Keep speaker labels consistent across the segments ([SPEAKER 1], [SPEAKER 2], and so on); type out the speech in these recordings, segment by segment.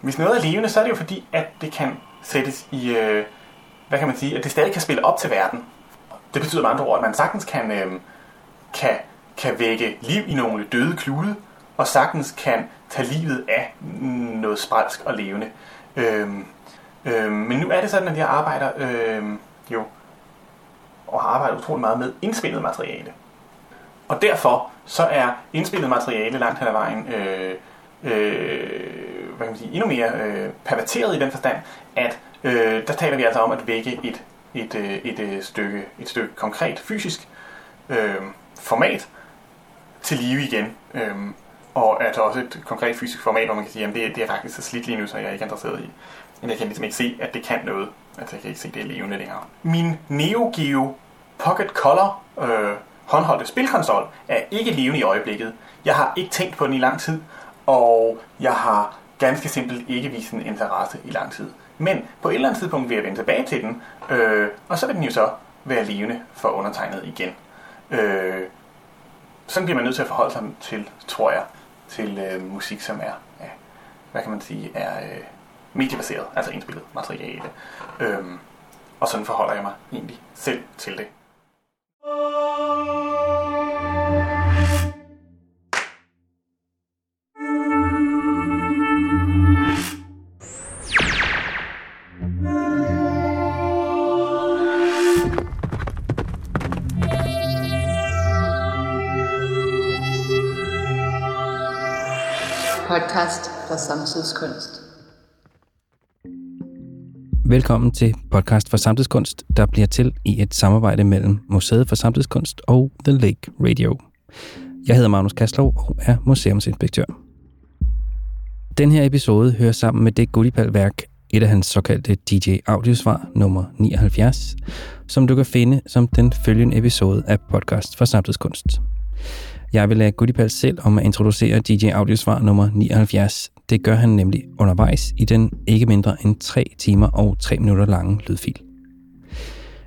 [SPEAKER 1] hvis noget er levende, så er det jo fordi, at det kan sættes i, øh, hvad kan man sige, at det stadig kan spille op til verden. Det betyder med andre ord, at man sagtens kan, øh, kan, kan vække liv i nogle døde klude, og sagtens kan tage livet af noget spralsk og levende. Øh, øh, men nu er det sådan, at jeg arbejder øh, jo og har arbejdet utrolig meget med indspillet materiale. Og derfor så er indspillet materiale langt hen ad vejen øh, øh, hvad kan man sige, endnu mere øh, perverteret i den forstand, at øh, der taler vi altså om at vække et, et, øh, et, et, stykke, et stykke konkret fysisk øh, format til live igen. Øh, og altså også et konkret fysisk format, hvor man kan sige, at det, det er faktisk så slidt lige nu, så jeg er ikke interesseret i. Men jeg kan ligesom ikke se, at det kan noget. Altså jeg kan ikke se, at det er levende længere. Min Neo Geo Pocket Color øh, håndholdte spilkonsol er ikke levende i øjeblikket. Jeg har ikke tænkt på den i lang tid, og jeg har ganske simpelt ikke vist en interesse i lang tid. Men på et eller andet tidspunkt vil jeg vende tilbage til den, øh, og så vil den jo så være levende for undertegnet igen. Øh, sådan bliver man nødt til at forholde sig til, tror jeg, til øh, musik, som er, ja, hvad kan man sige, er øh, mediebaseret, altså indspillet materiale. Øh, og sådan forholder jeg mig egentlig selv til det.
[SPEAKER 2] Podcast for samtidskunst.
[SPEAKER 3] Velkommen til podcast for samtidskunst, der bliver til i et samarbejde mellem Museet for Samtidskunst og The Lake Radio. Jeg hedder Magnus Kastlov og er museumsinspektør. Den her episode hører sammen med det Gullipal-værk, et af hans såkaldte DJ Audiosvar nummer 79, som du kan finde som den følgende episode af podcast for samtidskunst. Jeg vil lade Goodipal selv om at introducere DJ Audiosvar nummer 79. Det gør han nemlig undervejs i den ikke mindre end 3 timer og 3 minutter lange lydfil.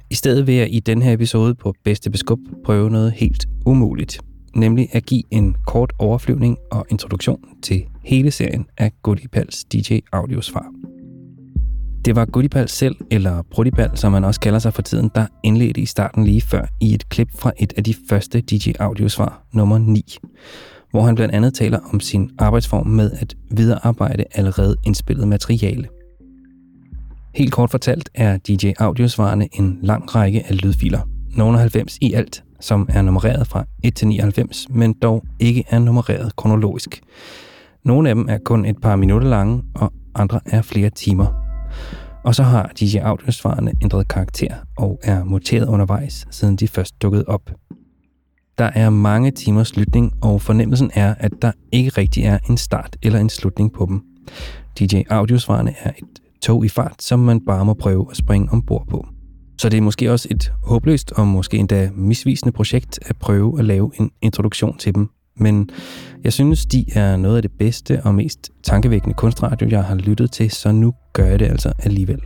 [SPEAKER 3] I stedet vil jeg i den her episode på bedste beskub prøve noget helt umuligt, nemlig at give en kort overflyvning og introduktion til hele serien af Goodipals DJ Audiosvar. Det var Goodipal selv, eller Brudipal, som man også kalder sig for tiden, der indledte i starten lige før i et klip fra et af de første DJ Audiosvar, nummer 9, hvor han blandt andet taler om sin arbejdsform med at viderearbejde allerede indspillet materiale. Helt kort fortalt er DJ Audiosvarene en lang række af lydfiler, nogle 90 i alt, som er nummereret fra 1 til 99, men dog ikke er nummereret kronologisk. Nogle af dem er kun et par minutter lange, og andre er flere timer. Og så har DJ Audiosvarene ændret karakter og er muteret undervejs, siden de først dukkede op. Der er mange timers lytning, og fornemmelsen er, at der ikke rigtig er en start eller en slutning på dem. DJ Audiosvarene er et tog i fart, som man bare må prøve at springe ombord på. Så det er måske også et håbløst og måske endda misvisende projekt at prøve at lave en introduktion til dem, men jeg synes, de er noget af det bedste og mest tankevækkende kunstradio, jeg har lyttet til, så nu gør jeg det altså alligevel.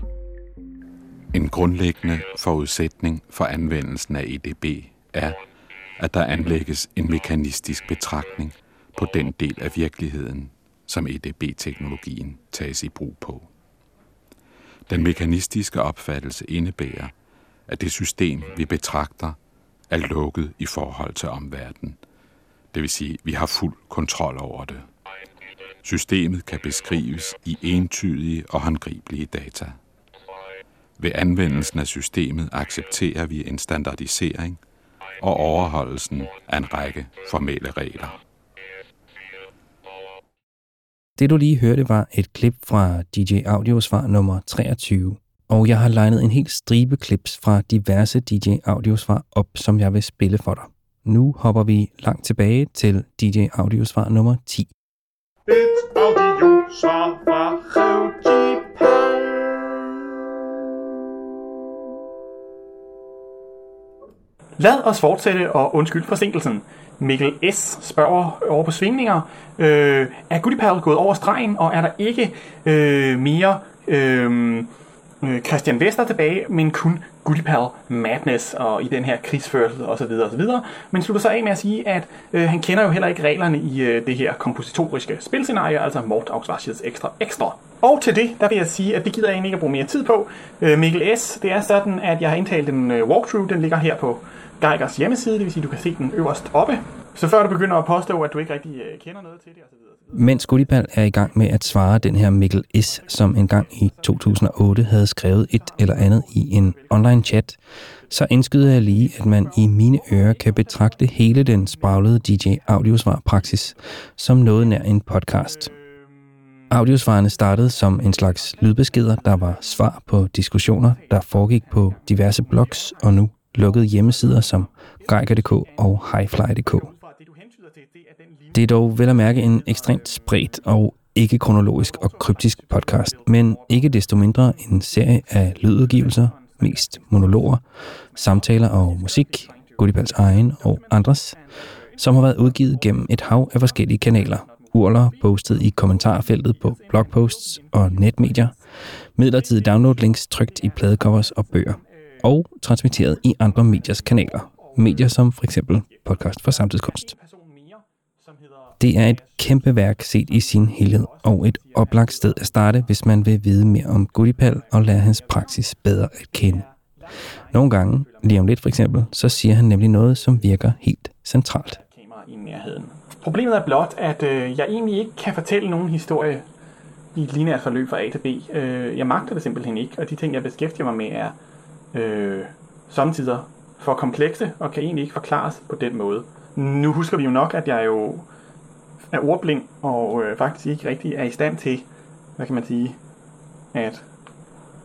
[SPEAKER 4] En grundlæggende forudsætning for anvendelsen af EDB er, at der anlægges en mekanistisk betragtning på den del af virkeligheden, som EDB-teknologien tages i brug på. Den mekanistiske opfattelse indebærer, at det system, vi betragter, er lukket i forhold til omverdenen – det vil sige, at vi har fuld kontrol over det. Systemet kan beskrives i entydige og håndgribelige data. Ved anvendelsen af systemet accepterer vi en standardisering og overholdelsen af en række formelle regler.
[SPEAKER 3] Det du lige hørte var et klip fra DJ Audio svar nummer 23, og jeg har legnet en helt stribe klips fra diverse DJ Audio svar op, som jeg vil spille for dig. Nu hopper vi langt tilbage til DJ Audiosvar nummer 10. Et audiosvar fra
[SPEAKER 1] Lad os fortsætte og undskyld forsinkelsen. Mikkel S. spørger over på svingninger. Øh, er Goodipal gået over stregen, og er der ikke øh, mere øh, øh Christian Vester tilbage, men kun Goodipal Madness og i den her krigsførsel osv. osv. Men slutter så af med at sige, at øh, han kender jo heller ikke reglerne i øh, det her kompositoriske spilscenarie, altså Mort Augsvachets ekstra ekstra. Og til det, der vil jeg sige, at det gider jeg egentlig ikke at bruge mere tid på. Øh, Mikkel S., det er sådan, at jeg har indtalt en øh, walkthrough, den ligger her på Geigers hjemmeside, det vil sige, at du kan se den øverst oppe. Så før du begynder at påstå, at du ikke rigtig øh, kender noget til det osv.
[SPEAKER 3] Mens Gullibald er i gang med at svare den her Mikkel S., som engang i 2008 havde skrevet et eller andet i en online chat, så indskyder jeg lige, at man i mine ører kan betragte hele den spraglede DJ Audiosvar praksis som noget nær en podcast. Audiosvarene startede som en slags lydbeskeder, der var svar på diskussioner, der foregik på diverse blogs og nu lukkede hjemmesider som Geiger.dk og Highfly.dk. Det er dog vel at mærke en ekstremt spredt og ikke kronologisk og kryptisk podcast, men ikke desto mindre en serie af lydudgivelser, mest monologer, samtaler og musik, Goodipals egen og andres, som har været udgivet gennem et hav af forskellige kanaler. Urler postet i kommentarfeltet på blogposts og netmedier, midlertidige downloadlinks trygt i pladecovers og bøger, og transmitteret i andre mediers kanaler. Medier som for eksempel Podcast for Samtidskunst. Det er et kæmpe værk set i sin helhed, og et oplagt sted at starte, hvis man vil vide mere om Gudipal og lære hans praksis bedre at kende. Nogle gange, lige om lidt for eksempel, så siger han nemlig noget, som virker helt centralt.
[SPEAKER 1] Problemet er blot, at øh, jeg egentlig ikke kan fortælle nogen historie i et lineært forløb fra A til B. Øh, jeg magter det simpelthen ikke, og de ting, jeg beskæftiger mig med, er øh, samtidig for komplekse og kan egentlig ikke forklares på den måde. Nu husker vi jo nok, at jeg jo er ordblind og øh, faktisk ikke rigtig er i stand til, hvad kan man sige, at,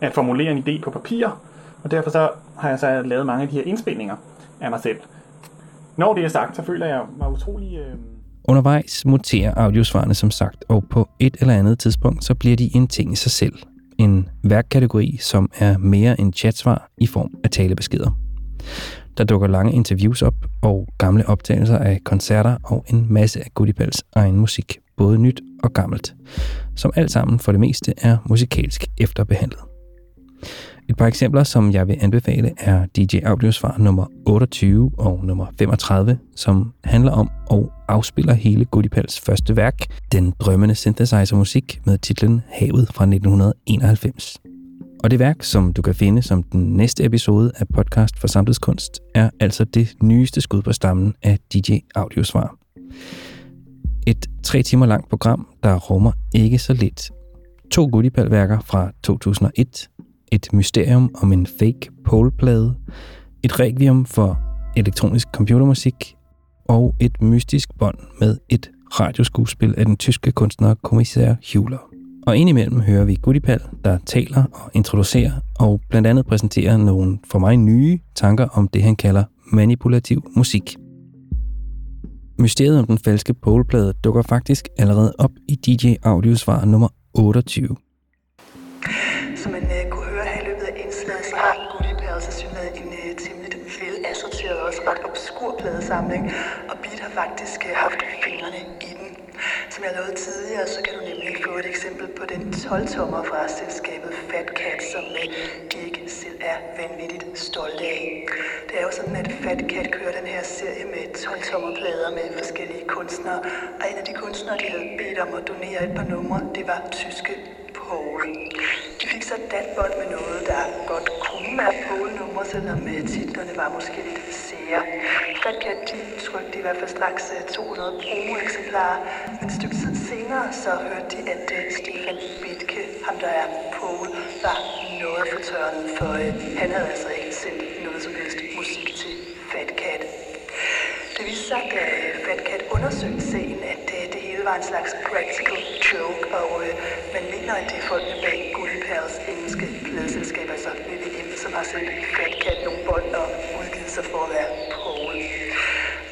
[SPEAKER 1] at formulere en idé på papir, og derfor så har jeg så lavet mange af de her indspilninger af mig selv. Når det er sagt, så føler jeg mig utrolig... Øh,
[SPEAKER 3] Undervejs muterer audiosvarene som sagt, og på et eller andet tidspunkt, så bliver de en ting i sig selv. En værkkategori, som er mere end chatsvar i form af talebeskeder. Der dukker lange interviews op og gamle optagelser af koncerter og en masse af Goodipals egen musik, både nyt og gammelt, som alt sammen for det meste er musikalsk efterbehandlet. Et par eksempler, som jeg vil anbefale, er DJ Audiosvar nummer 28 og nummer 35, som handler om og afspiller hele Goodipals første værk, den drømmende synthesizer-musik med titlen Havet fra 1991. Og det værk, som du kan finde som den næste episode af podcast for samtidskunst, er altså det nyeste skud på stammen af DJ Audiosvar. Et tre timer langt program, der rummer ikke så lidt. To Goodipal-værker fra 2001, et mysterium om en fake poleplade, et requiem for elektronisk computermusik og et mystisk bånd med et radioskuespil af den tyske kunstner Kommissær Hjuler. Og indimellem hører vi Gudipal, der taler og introducerer og blandt andet præsenterer nogle for mig nye tanker om det, han kalder manipulativ musik. Mysteriet om den falske poleplade dukker faktisk allerede op i DJ Audiosvar nummer 28.
[SPEAKER 5] Som man uh, kunne høre her i løbet af indslaget, så har Gudipal så synet en uh, øh, temmelig velassorteret og også ret obskur pladesamling, og Beat har faktisk uh, haft. Som jeg lovede tidligere, så kan du nemlig få et eksempel på den 12-tommer fra selskabet Fat Cat, som uh, de ikke selv er vanvittigt stolte af. Det er jo sådan, at Fat Cat kører den her serie med 12-tommerplader med forskellige kunstnere, og en af de kunstnere, de havde bedt om at donere et par numre, det var tyske Paul. De fik så datbånd med noget, der godt kunne være Paul-nummer, selvom titlerne var måske lidt sære. Fatcat, de trykte i hvert fald straks øh, 200 promo-eksemplarer, men et stykke tid senere, så hørte de, at uh, Stefan Bitke, ham der er Paul, var noget for tørnet, for han havde altså ikke sendt noget som helst musik til Fat Cat. Det viste sig, da øh, Fat Cat undersøgte sagen, at det hele var en slags practical joke, og øh, man mener, at det er folkene bag Goodipals engelske pladselskab, altså VVM, som har sendt Fat Cat nogle bånd og udgivet sig for at være Paul.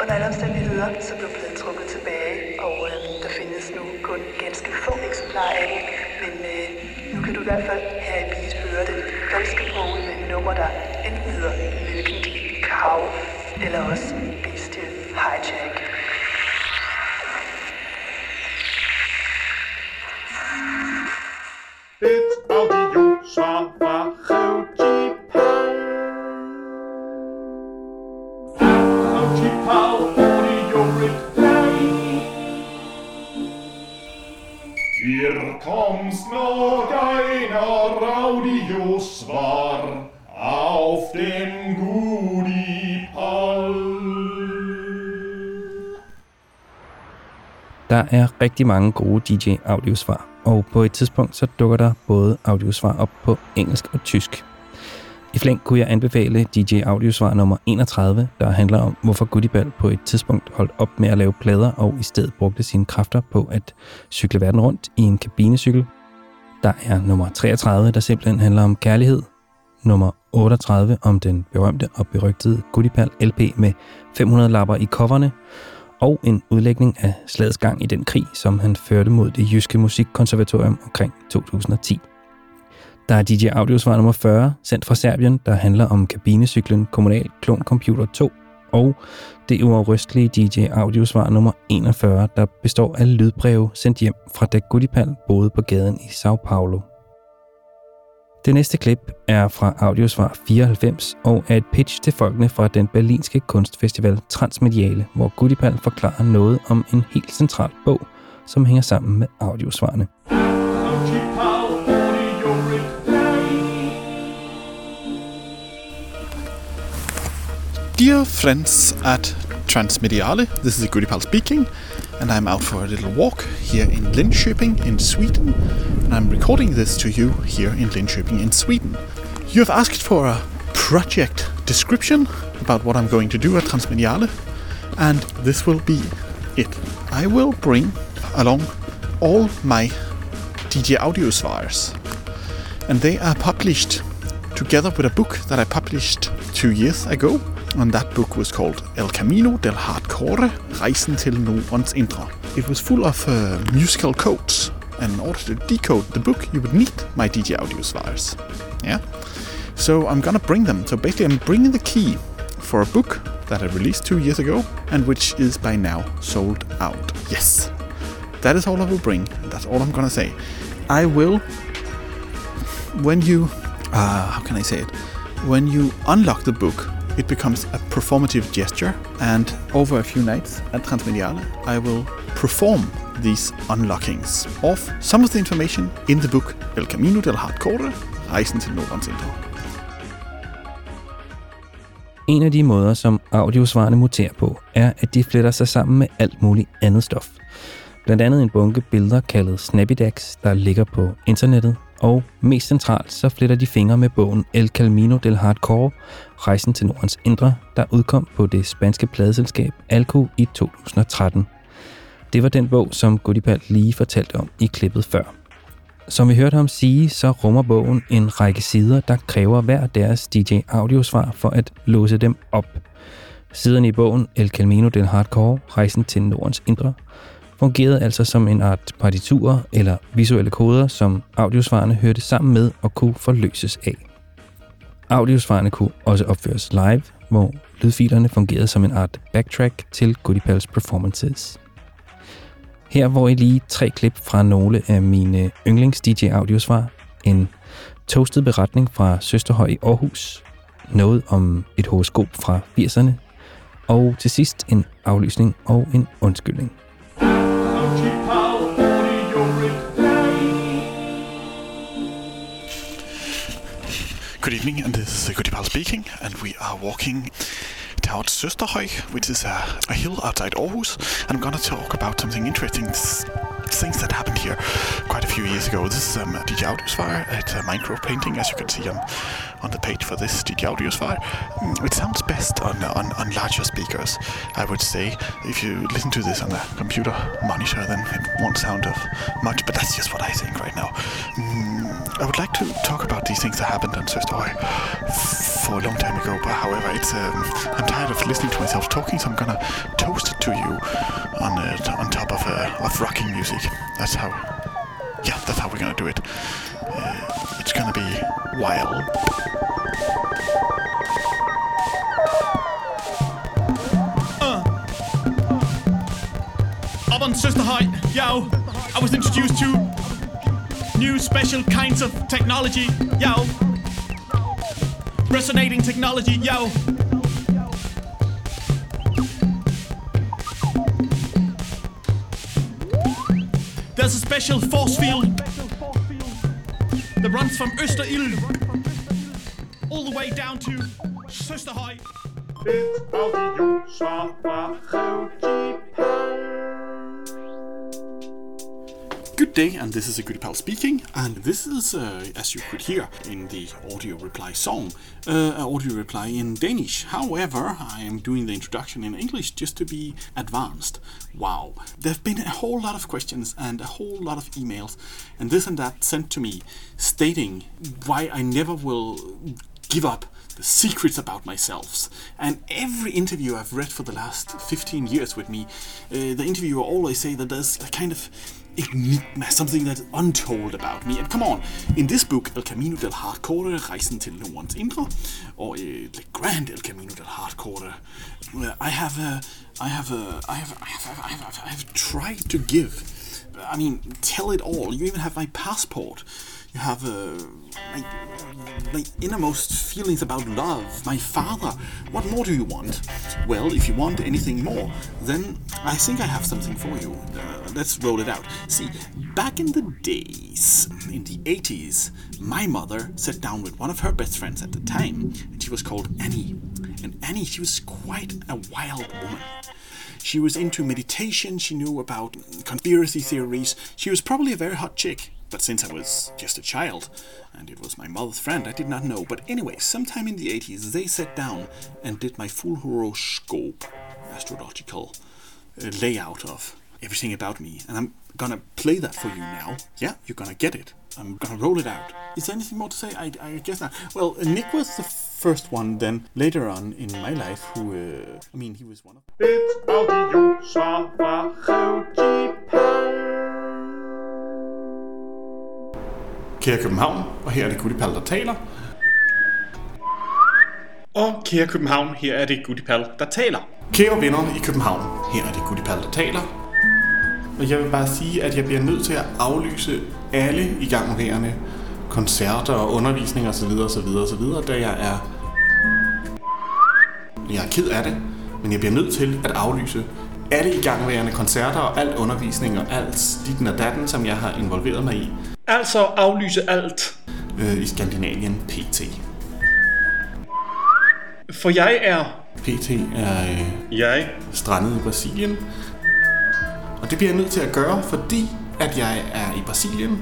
[SPEAKER 5] Under alle omstændigheder, så blev pladen trukket tilbage, og øh, der findes nu kun ganske få eksemplarer af den, men øh, nu kan du i hvert fald her i Beat høre den falske Paul med et nummer, der enten hedder Milkent Cow, eller også Bestial Hijack.
[SPEAKER 3] Er rigtig mange gode DJ-audiosvar, og på et tidspunkt så dukker der både audiosvar op på engelsk og tysk. I flæng kunne jeg anbefale DJ Audiosvar nummer 31, der handler om, hvorfor Goodieball på et tidspunkt holdt op med at lave plader og i stedet brugte sine kræfter på at cykle verden rundt i en kabinecykel. Der er nummer 33, der simpelthen handler om kærlighed. Nummer 38 om den berømte og berygtede Goodieball LP med 500 lapper i coverne. Og en udlægning af slagets gang i den krig, som han førte mod det jyske musikkonservatorium omkring 2010. Der er DJ Audiosvar nummer 40, sendt fra Serbien, der handler om kabinecyklen Kommunal Klon Computer 2, og det uafrystelige DJ Audiosvar nummer 41, der består af lydbreve sendt hjem fra da Gudipal boede på gaden i Sao Paulo. Det næste klip er fra Audiosvar 94 og er et pitch til folkene fra den berlinske kunstfestival Transmediale, hvor Gudipal forklarer noget om en helt central bog, som hænger sammen med audiosvarene.
[SPEAKER 6] Dear friends at Transmediale, this is Gudipal speaking, and I'm out for a little walk here in Linköping in Sweden, and I'm recording this to you here in Linköping in Sweden. You have asked for a project description about what I'm going to do at Transmediale, and this will be it. I will bring along all my DJ audio files, and they are published together with a book that I published two years ago and that book was called El Camino del Hardcore, Rejsen til Nordens Indre. It was full of uh, musical codes, and in order to decode the book, you would need my DJ audio files. Yeah? So I'm gonna bring them. So basically, I'm bringing the key for a book that I released two years ago, and which is by now sold out. Yes. That is all I will bring. That's all I'm gonna say. I will, when you, uh, how can I say it? When you unlock the book, it becomes a performative gesture, and over a few nights at Transmediale, I will perform these unlockings of some of the information in the book El Camino del Hardcore, Rejsen til Nordens Indre.
[SPEAKER 3] En af de måder, som audiosvarene muterer på, er, at de fletter sig sammen med alt muligt andet stof. Blandt andet en bunke billeder kaldet Snappydax, der ligger på internettet, og mest centralt så fletter de fingre med bogen El Camino del Hardcore, Rejsen til Nordens Indre, der udkom på det spanske pladeselskab Alco i 2013. Det var den bog, som Godipal lige fortalte om i klippet før. Som vi hørte ham sige, så rummer bogen en række sider, der kræver hver deres DJ audiosvar for at låse dem op. Siderne i bogen El Camino del Hardcore, Rejsen til Nordens Indre, fungerede altså som en art partiturer eller visuelle koder, som audiosvarene hørte sammen med og kunne forløses af. Audiosvarene kunne også opføres live, hvor lydfilerne fungerede som en art backtrack til Goodipals performances. Her hvor I lige tre klip fra nogle af mine yndlings DJ audiosvar, en toastet beretning fra Søsterhøj i Aarhus, noget om et horoskop fra 80'erne, og til sidst en aflysning og en undskyldning.
[SPEAKER 6] Good evening, and this is Goodipal speaking, and we are walking towards Søsterhøj, which is a, a hill outside Aarhus. And I'm gonna talk about something interesting, things that happened here quite a few years ago. This is um, DJ Audiosfire at uh, Minecraft Painting, as you can see on, on the page for this DJ Audiosfire. Mm, It sounds best on, on, on larger speakers, I would say. If you listen to this on a computer monitor, then it won't sound of much, but that's just what I think right now. Mm, I would like to talk about these things that happened on Søsterhøj for a long time ago, but however, it's um, I'm tired of listening to myself talking, so I'm gonna toast it to you on uh, on top of uh, of rocking music. That's how, yeah, that's how we're gonna do it. Uh, it's gonna be wild.
[SPEAKER 7] Up on Søsterhøj, yo, I was introduced to new special kinds of technology, yo. Resonating technology, yo. special force field that runs from Österill all the way down to
[SPEAKER 8] Susterhei.
[SPEAKER 6] Dit day, and this is a Goody Pal speaking, and this is, uh, as you could hear in the audio reply song, uh, audio reply in Danish. However, I am doing the introduction in English just to be advanced. Wow. There have been a whole lot of questions and a whole lot of emails, and this and that sent to me stating why I never will give up the secrets about myself. And every interview I've read for the last 15 years with me, uh, the interviewer always say that there's a kind of enigma, something that's untold about me. And come on, in this book, El Camino del Hardcore, Rejsen til Nordens Indre, or uh, Le Grand El Camino del Hardcore, I have, I have, I have, I have, I have, I have tried to give. I mean, tell it all. You even have my passport. You have uh, my, my innermost feelings about love, my father. What more do you want? Well, if you want anything more, then I think I have something for you. Uh, let's roll it out. See, back in the days, in the 80s, my mother sat down with one of her best friends at the time, and she was called Annie. And Annie, she was quite a wild woman. She was into meditation, she knew about conspiracy theories. She was probably a very hot chick, but since I was just a child, and it was my mother's friend, I did not know. But anyway, sometime in the 80s, they sat down and did my full horoscope, astrological uh, layout of everything about me. And I'm gonna play that for you now. Yeah, you're gonna get it. I'm gonna roll it out. Is there anything more to say? I, I guess not. Well, Nick was the first one, then later on in my life, who, uh, I mean, he was one of.
[SPEAKER 8] Et audiosvar fra
[SPEAKER 6] Kære København, og her er det Gudipal, der taler. Og kære København, her er det Gudipal, der taler. Kære venner i København, her er det Gudipal, der taler. Og jeg vil bare sige, at jeg bliver nødt til at aflyse alle igangværende koncerter og undervisning osv. osv. osv., da jeg er... Jeg er ked af det, men jeg bliver nødt til at aflyse alle igangværende koncerter og al undervisning og alt ditten og datten, som jeg har involveret mig i.
[SPEAKER 9] Altså aflyse alt.
[SPEAKER 6] Øh, I Skandinavien PT.
[SPEAKER 9] For jeg er...
[SPEAKER 6] PT er øh,
[SPEAKER 9] Jeg?
[SPEAKER 6] strandet i Brasilien. Og det bliver jeg nødt til at gøre, fordi at jeg er i Brasilien.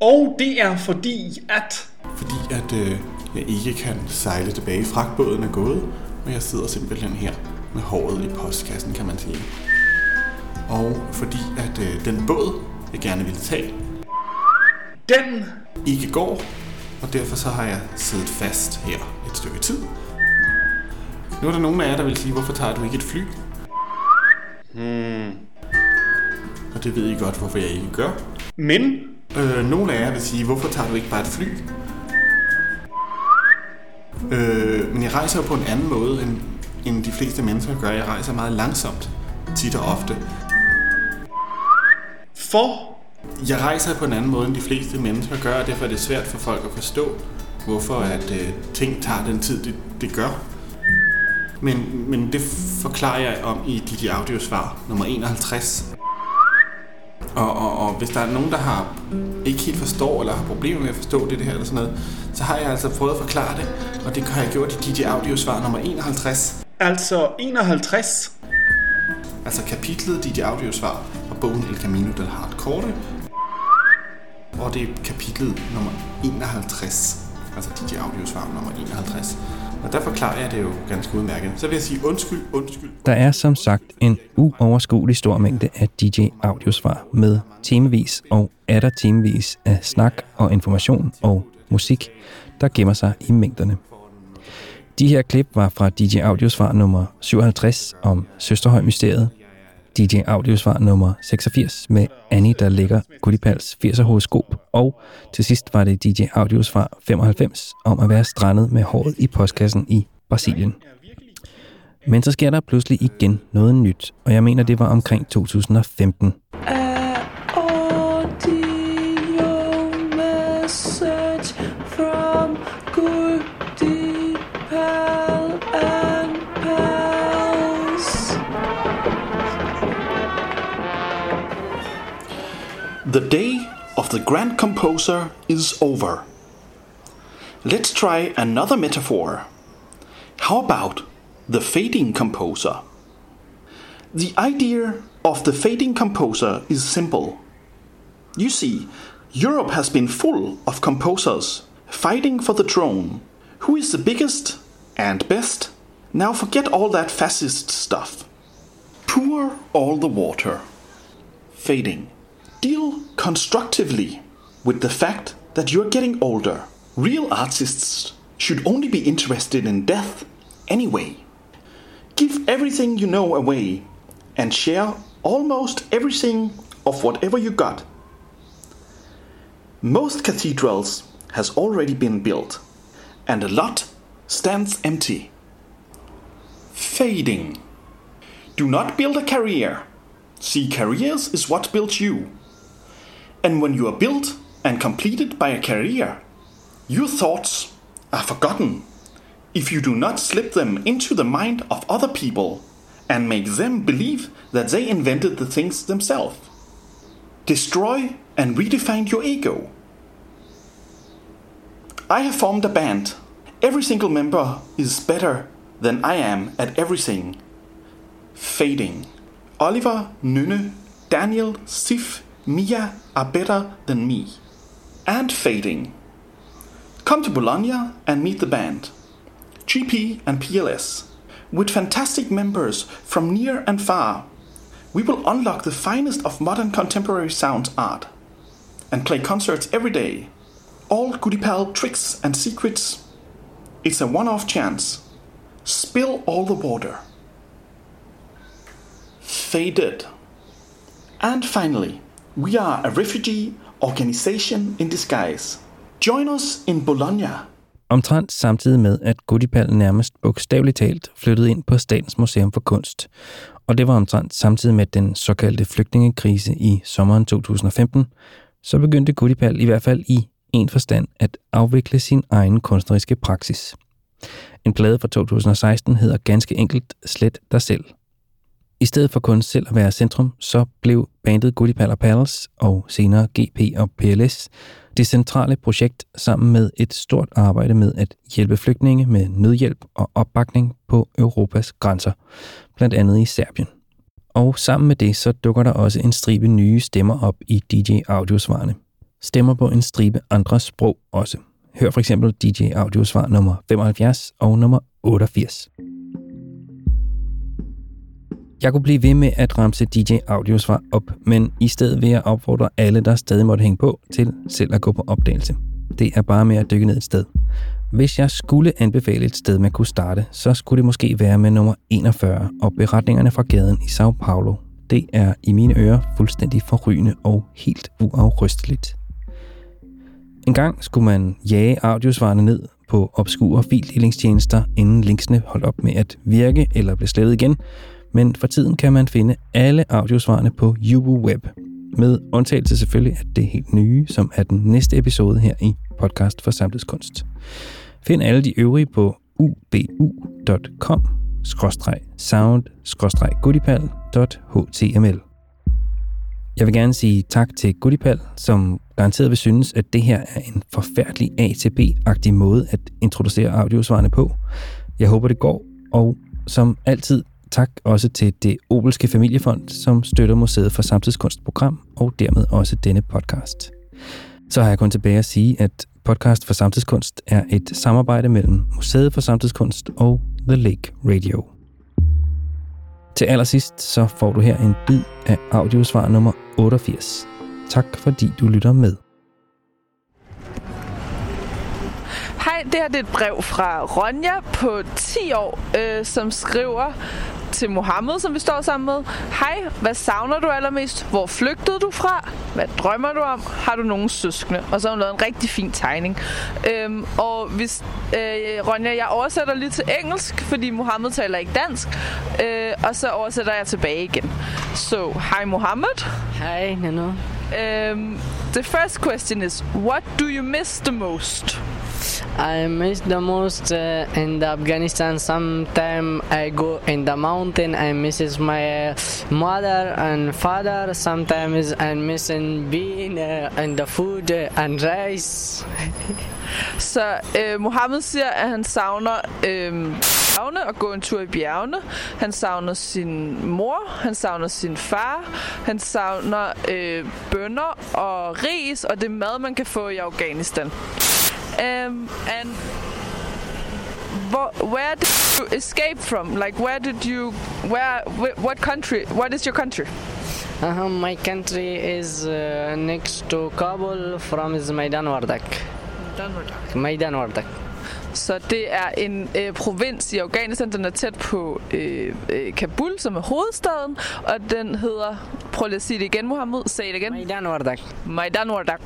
[SPEAKER 9] Og det er fordi at...
[SPEAKER 6] Fordi at øh, jeg ikke kan sejle tilbage. Fragtbåden er gået, og jeg sidder simpelthen her med håret i postkassen, kan man sige. Og fordi at øh, den båd, jeg gerne ville tage,
[SPEAKER 9] Den...
[SPEAKER 6] ikke går, og derfor så har jeg siddet fast her et stykke tid. Nu er der nogen af jer, der vil sige, hvorfor tager du ikke et fly? Hmm. Og det ved I godt, hvorfor jeg ikke gør.
[SPEAKER 9] Men...
[SPEAKER 6] Øh, nogle af jer vil sige, hvorfor tager du ikke bare et fly? Øh, men jeg rejser jo på en anden måde, end, end de fleste mennesker gør. Jeg rejser meget langsomt, tit og ofte.
[SPEAKER 9] For...
[SPEAKER 6] Jeg rejser på en anden måde, end de fleste mennesker gør, og derfor er det svært for folk at forstå, hvorfor at øh, ting tager den tid, det, det gør. Men, men det forklarer jeg om i dit audiosvar nummer 51. Og, og, og hvis der er nogen, der har ikke helt forstår, eller har problemer med at forstå det, det her eller sådan noget, så har jeg altså prøvet at forklare det, og det har jeg gjort i dit audiosvar nummer 51.
[SPEAKER 9] Altså 51.
[SPEAKER 6] Altså kapitlet dit audiosvar fra bogen El Camino del Hardcore. Og det er kapitlet nummer 51. Altså dit audiosvar nummer 51. Og der forklarer jeg det jo ganske udmærket. Så vil jeg sige undskyld, undskyld.
[SPEAKER 3] Der er som sagt en uoverskuelig stor mængde af DJ audiosvar med timevis og atter timevis af snak og information og musik, der gemmer sig i mængderne. De her klip var fra DJ Audiosvar nummer 57 om Søsterhøj-mysteriet, DJ Audiosvar nummer 86 med Annie, der ligger Gudipals 80'er horoskop, og til sidst var det DJ Audiosvar 95 om at være strandet med håret i postkassen i Brasilien. Men så sker der pludselig igen noget nyt, og jeg mener, det var omkring 2015.
[SPEAKER 6] The day of the grand composer is over. Let's try another metaphor. How about the fading composer? The idea of the fading composer is simple. You see, Europe has been full of composers fighting for the throne. Who is the biggest and best? Now forget all that fascist stuff. Pour all the water. Fading. Deal constructively with the fact that you're getting older. Real artists should only be interested in death anyway. Give everything you know away and share almost everything of whatever you got. Most cathedrals has already been built and a lot stands empty. Fading. Do not build a career. See, careers is what built you. And when you are built and completed by a career, your thoughts are forgotten if you do not slip them into the mind of other people and make them believe that they invented the things themselves. Destroy and redefine your ego. I have formed a band. Every single member is better than I am at everything. Fading. Oliver, Nynne, Daniel, Sif, Mia are better than me. And fading. Come to Bologna and meet the band. GP and PLS. With fantastic members from near and far, we will unlock the finest of modern contemporary sound art and play concerts every day. All Goody Pal tricks and secrets. It's a one off chance. Spill all the water. Faded. And finally, we are a refugee organization in disguise. Join us in Bologna.
[SPEAKER 3] Omtrent samtidig med, at Gudipal nærmest bogstaveligt talt flyttede ind på Statens Museum for Kunst. Og det var omtrent samtidig med den såkaldte flygtningekrise i sommeren 2015, så begyndte Gudipal i hvert fald i en forstand at afvikle sin egen kunstneriske praksis. En plade fra 2016 hedder ganske enkelt Slet dig selv. I stedet for kun selv at være centrum, så blev bandet Goodie Palace Pals og senere GP og PLS det centrale projekt sammen med et stort arbejde med at hjælpe flygtninge med nødhjælp og opbakning på Europas grænser, blandt andet i Serbien. Og sammen med det så dukker der også en stribe nye stemmer op i DJ Audiosvarene. Stemmer på en stribe andre sprog også. Hør for eksempel DJ Audiosvar nummer 75 og nummer 88. Jeg kunne blive ved med at ramse DJ Audiosvar op, men i stedet vil jeg opfordre alle, der stadig måtte hænge på, til selv at gå på opdagelse. Det er bare med at dykke ned et sted. Hvis jeg skulle anbefale et sted, man kunne starte, så skulle det måske være med nummer 41 og beretningerne fra gaden i Sao Paulo. Det er i mine ører fuldstændig forrygende og helt uafrysteligt. En gang skulle man jage audiosvarene ned på obskure fildelingstjenester, inden linksene holdt op med at virke eller blev slettet igen, men for tiden kan man finde alle audiosvarene på Yubu Web, med undtagelse selvfølgelig af det helt nye, som er den næste episode her i podcast for samtidskunst. Find alle de øvrige på ubu.com sound goodipal.html. Jeg vil gerne sige tak til Goodipal, som garanteret vil synes, at det her er en forfærdelig A-til-B-agtig måde at introducere audiosvarene på. Jeg håber, det går, og som altid tak også til det Obelske Familiefond, som støtter Museet for Samtidskunstprogram og dermed også denne podcast. Så har jeg kun tilbage at sige, at podcast for samtidskunst er et samarbejde mellem Museet for Samtidskunst og The Lake Radio. Til allersidst så får du her en bid af audiosvar nummer 88. Tak fordi du lytter med.
[SPEAKER 10] Hej, det her det er et brev fra Ronja på 10 år, øh, som skriver til Mohammed, som vi står sammen med. Hej, hvad savner du allermest? Hvor flygtede du fra? Hvad drømmer du om? Har du nogen søskende? Og så har hun lavet en rigtig fin tegning. Øhm, og hvis, øh, Ronja, jeg oversætter lige til engelsk, fordi Mohammed taler ikke dansk. Øh, og så oversætter jeg tilbage igen. So, hi Mohammed.
[SPEAKER 11] Hi, Nano.
[SPEAKER 10] Um, the first question is, what do you miss the most?
[SPEAKER 11] I miss the most uh, in the Afghanistan. Sometime I go in the mountain. I misses my uh, mother and father. Sometimes I missing being uh, and the food and rice.
[SPEAKER 10] Så øh, Mohammed siger, at han savner øh, bjergene og gå en tur i bjergene. Han savner sin mor, han savner sin far, han savner øh, bønder og ris og det mad, man kan få i Afghanistan. Um, and wh- where did you escape from? Like, where did you, where, wh- what country, what is your country?
[SPEAKER 11] Uh, my country is uh, next to Kabul from is Maidan Wardak. Maidan Wardak.
[SPEAKER 10] Så det er en øh, provins i Afghanistan, den er tæt på øh, øh, Kabul, som er hovedstaden, og den hedder, prøv lige at sige det igen, Mohammed, sig det igen.
[SPEAKER 11] Maidan Wardak.
[SPEAKER 10] Maidan Wardak.